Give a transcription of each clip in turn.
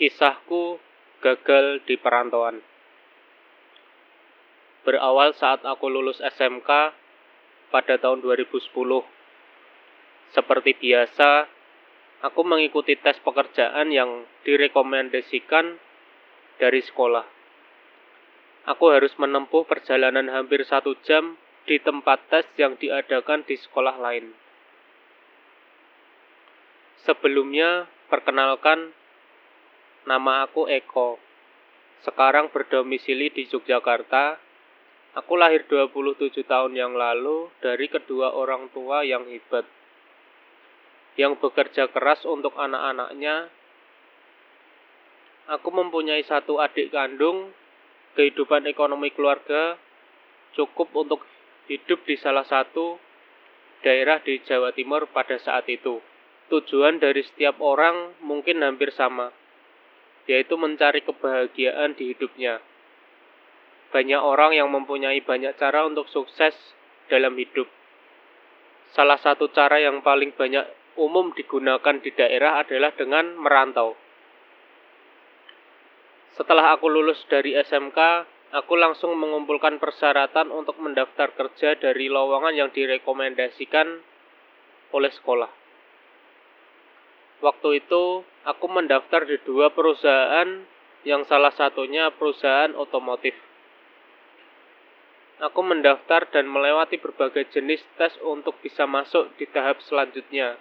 Kisahku gagal di perantauan. Berawal saat aku lulus SMK pada tahun 2010. Seperti biasa, aku mengikuti tes pekerjaan yang direkomendasikan dari sekolah. Aku harus menempuh perjalanan hampir satu jam di tempat tes yang diadakan di sekolah lain. Sebelumnya, perkenalkan, nama aku Eko. Sekarang berdomisili di Yogyakarta. Aku lahir 27 tahun yang lalu dari kedua orang tua yang hebat. Yang bekerja keras untuk anak-anaknya. Aku mempunyai satu adik kandung. Kehidupan ekonomi keluarga cukup untuk hidup di salah satu daerah di Jawa Timur pada saat itu. Tujuan dari setiap orang mungkin hampir sama, yaitu mencari kebahagiaan di hidupnya. Banyak orang yang mempunyai banyak cara untuk sukses dalam hidup. Salah satu cara yang paling banyak umum digunakan di daerah adalah dengan merantau. Setelah aku lulus dari SMK, aku langsung mengumpulkan persyaratan untuk mendaftar kerja dari lowongan yang direkomendasikan oleh sekolah. Waktu itu, aku mendaftar di dua perusahaan yang salah satunya perusahaan otomotif. Aku mendaftar dan melewati berbagai jenis tes untuk bisa masuk di tahap selanjutnya.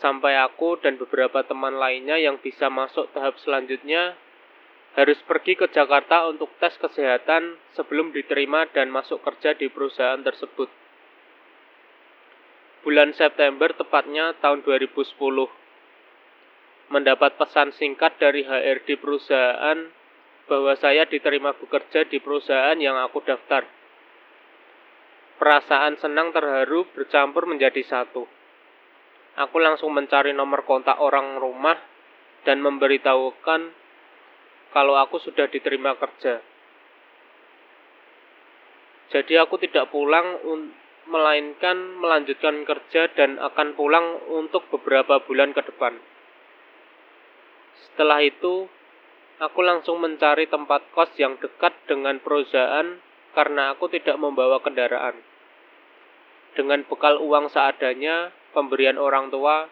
Sampai aku dan beberapa teman lainnya yang bisa masuk tahap selanjutnya harus pergi ke Jakarta untuk tes kesehatan sebelum diterima dan masuk kerja di perusahaan tersebut bulan September tepatnya tahun 2010 mendapat pesan singkat dari HRD perusahaan bahwa saya diterima bekerja di perusahaan yang aku daftar. Perasaan senang terharu bercampur menjadi satu. Aku langsung mencari nomor kontak orang rumah dan memberitahukan kalau aku sudah diterima kerja. Jadi aku tidak pulang melainkan melanjutkan kerja dan akan pulang untuk beberapa bulan ke depan. Setelah itu, aku langsung mencari tempat kos yang dekat dengan perusahaan karena aku tidak membawa kendaraan. Dengan bekal uang seadanya, pemberian orang tua,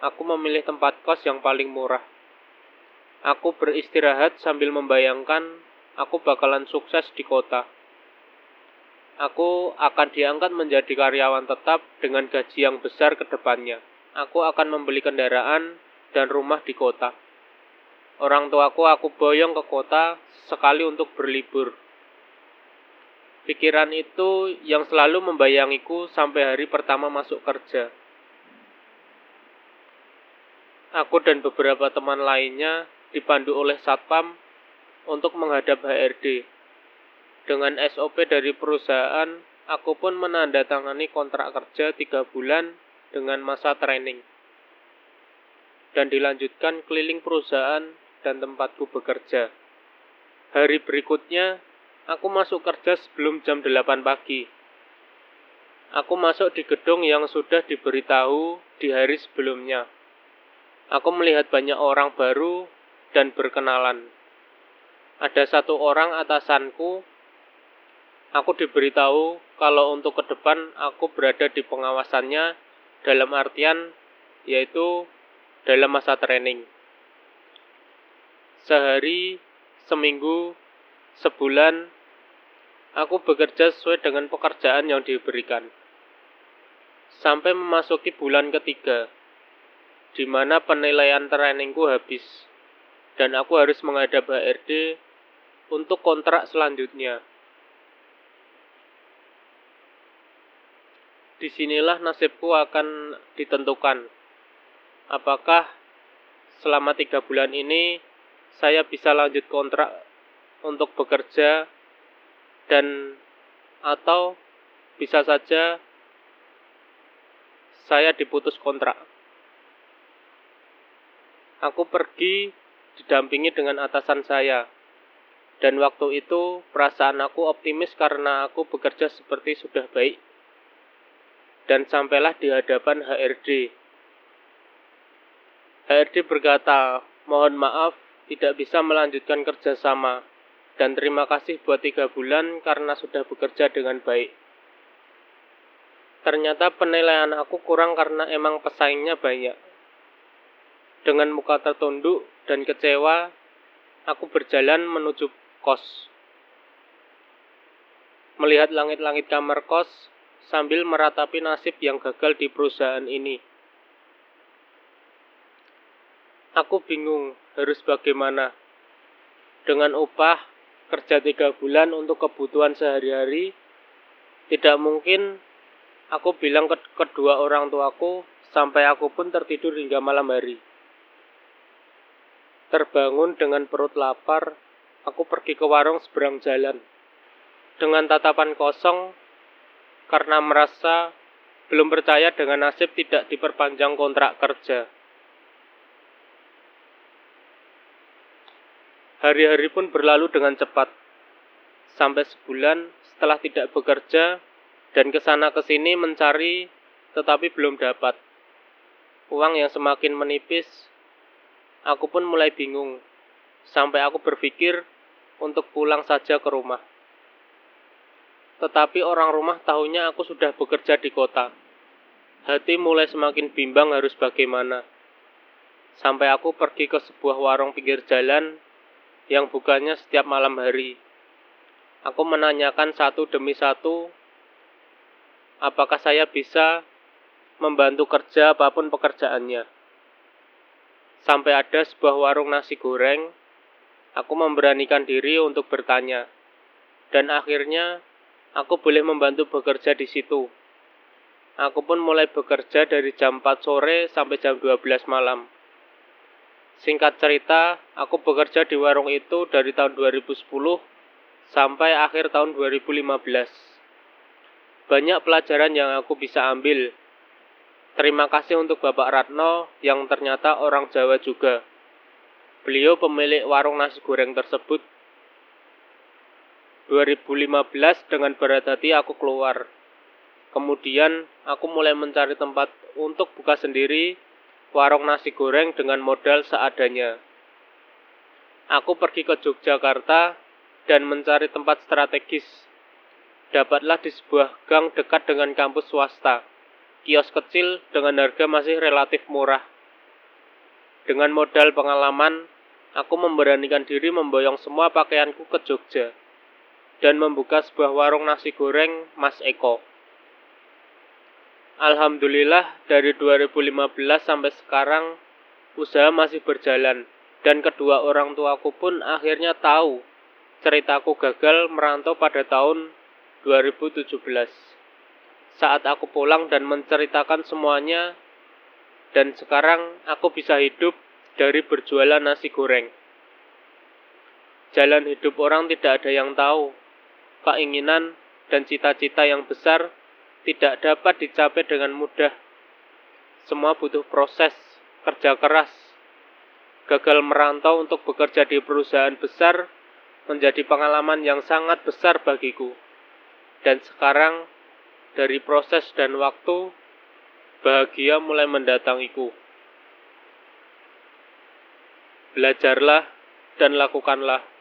aku memilih tempat kos yang paling murah. Aku beristirahat sambil membayangkan aku bakalan sukses di kota Aku akan diangkat menjadi karyawan tetap dengan gaji yang besar ke depannya. Aku akan membeli kendaraan dan rumah di kota. Orang tuaku aku boyong ke kota sekali untuk berlibur. Pikiran itu yang selalu membayangiku sampai hari pertama masuk kerja. Aku dan beberapa teman lainnya dipandu oleh satpam untuk menghadap HRD dengan SOP dari perusahaan, aku pun menandatangani kontrak kerja tiga bulan dengan masa training. Dan dilanjutkan keliling perusahaan dan tempatku bekerja. Hari berikutnya, aku masuk kerja sebelum jam 8 pagi. Aku masuk di gedung yang sudah diberitahu di hari sebelumnya. Aku melihat banyak orang baru dan berkenalan. Ada satu orang atasanku Aku diberitahu kalau untuk ke depan aku berada di pengawasannya dalam artian yaitu dalam masa training. Sehari, seminggu, sebulan, aku bekerja sesuai dengan pekerjaan yang diberikan. Sampai memasuki bulan ketiga, di mana penilaian trainingku habis, dan aku harus menghadap HRD untuk kontrak selanjutnya. Di sinilah nasibku akan ditentukan. Apakah selama tiga bulan ini saya bisa lanjut kontrak untuk bekerja dan atau bisa saja saya diputus kontrak. Aku pergi didampingi dengan atasan saya. Dan waktu itu perasaan aku optimis karena aku bekerja seperti sudah baik dan sampailah di hadapan HRD. HRD berkata, Mohon maaf, tidak bisa melanjutkan kerjasama. Dan terima kasih buat tiga bulan karena sudah bekerja dengan baik. Ternyata penilaian aku kurang karena emang pesaingnya banyak. Dengan muka tertunduk dan kecewa, aku berjalan menuju kos. Melihat langit-langit kamar kos sambil meratapi nasib yang gagal di perusahaan ini. Aku bingung harus bagaimana. Dengan upah kerja tiga bulan untuk kebutuhan sehari-hari, tidak mungkin aku bilang ke kedua orang tuaku sampai aku pun tertidur hingga malam hari. Terbangun dengan perut lapar, aku pergi ke warung seberang jalan. Dengan tatapan kosong, karena merasa belum percaya dengan nasib tidak diperpanjang kontrak kerja. Hari-hari pun berlalu dengan cepat. Sampai sebulan setelah tidak bekerja dan ke sana ke sini mencari tetapi belum dapat. Uang yang semakin menipis, aku pun mulai bingung. Sampai aku berpikir untuk pulang saja ke rumah. Tetapi orang rumah tahunya aku sudah bekerja di kota. Hati mulai semakin bimbang harus bagaimana. Sampai aku pergi ke sebuah warung pinggir jalan yang bukannya setiap malam hari. Aku menanyakan satu demi satu, apakah saya bisa membantu kerja apa pun pekerjaannya. Sampai ada sebuah warung nasi goreng, aku memberanikan diri untuk bertanya. Dan akhirnya, aku boleh membantu bekerja di situ. Aku pun mulai bekerja dari jam 4 sore sampai jam 12 malam. Singkat cerita, aku bekerja di warung itu dari tahun 2010 sampai akhir tahun 2015. Banyak pelajaran yang aku bisa ambil. Terima kasih untuk Bapak Ratno yang ternyata orang Jawa juga. Beliau pemilik warung nasi goreng tersebut. 2015 dengan berat hati aku keluar. Kemudian aku mulai mencari tempat untuk buka sendiri warung nasi goreng dengan modal seadanya. Aku pergi ke Yogyakarta dan mencari tempat strategis. Dapatlah di sebuah gang dekat dengan kampus swasta. Kios kecil dengan harga masih relatif murah. Dengan modal pengalaman, aku memberanikan diri memboyong semua pakaianku ke Jogja dan membuka sebuah warung nasi goreng Mas Eko. Alhamdulillah dari 2015 sampai sekarang usaha masih berjalan dan kedua orang tuaku pun akhirnya tahu ceritaku gagal merantau pada tahun 2017. Saat aku pulang dan menceritakan semuanya dan sekarang aku bisa hidup dari berjualan nasi goreng. Jalan hidup orang tidak ada yang tahu. Keinginan dan cita-cita yang besar tidak dapat dicapai dengan mudah. Semua butuh proses, kerja keras. Gagal merantau untuk bekerja di perusahaan besar menjadi pengalaman yang sangat besar bagiku. Dan sekarang, dari proses dan waktu, bahagia mulai mendatangiku. Belajarlah dan lakukanlah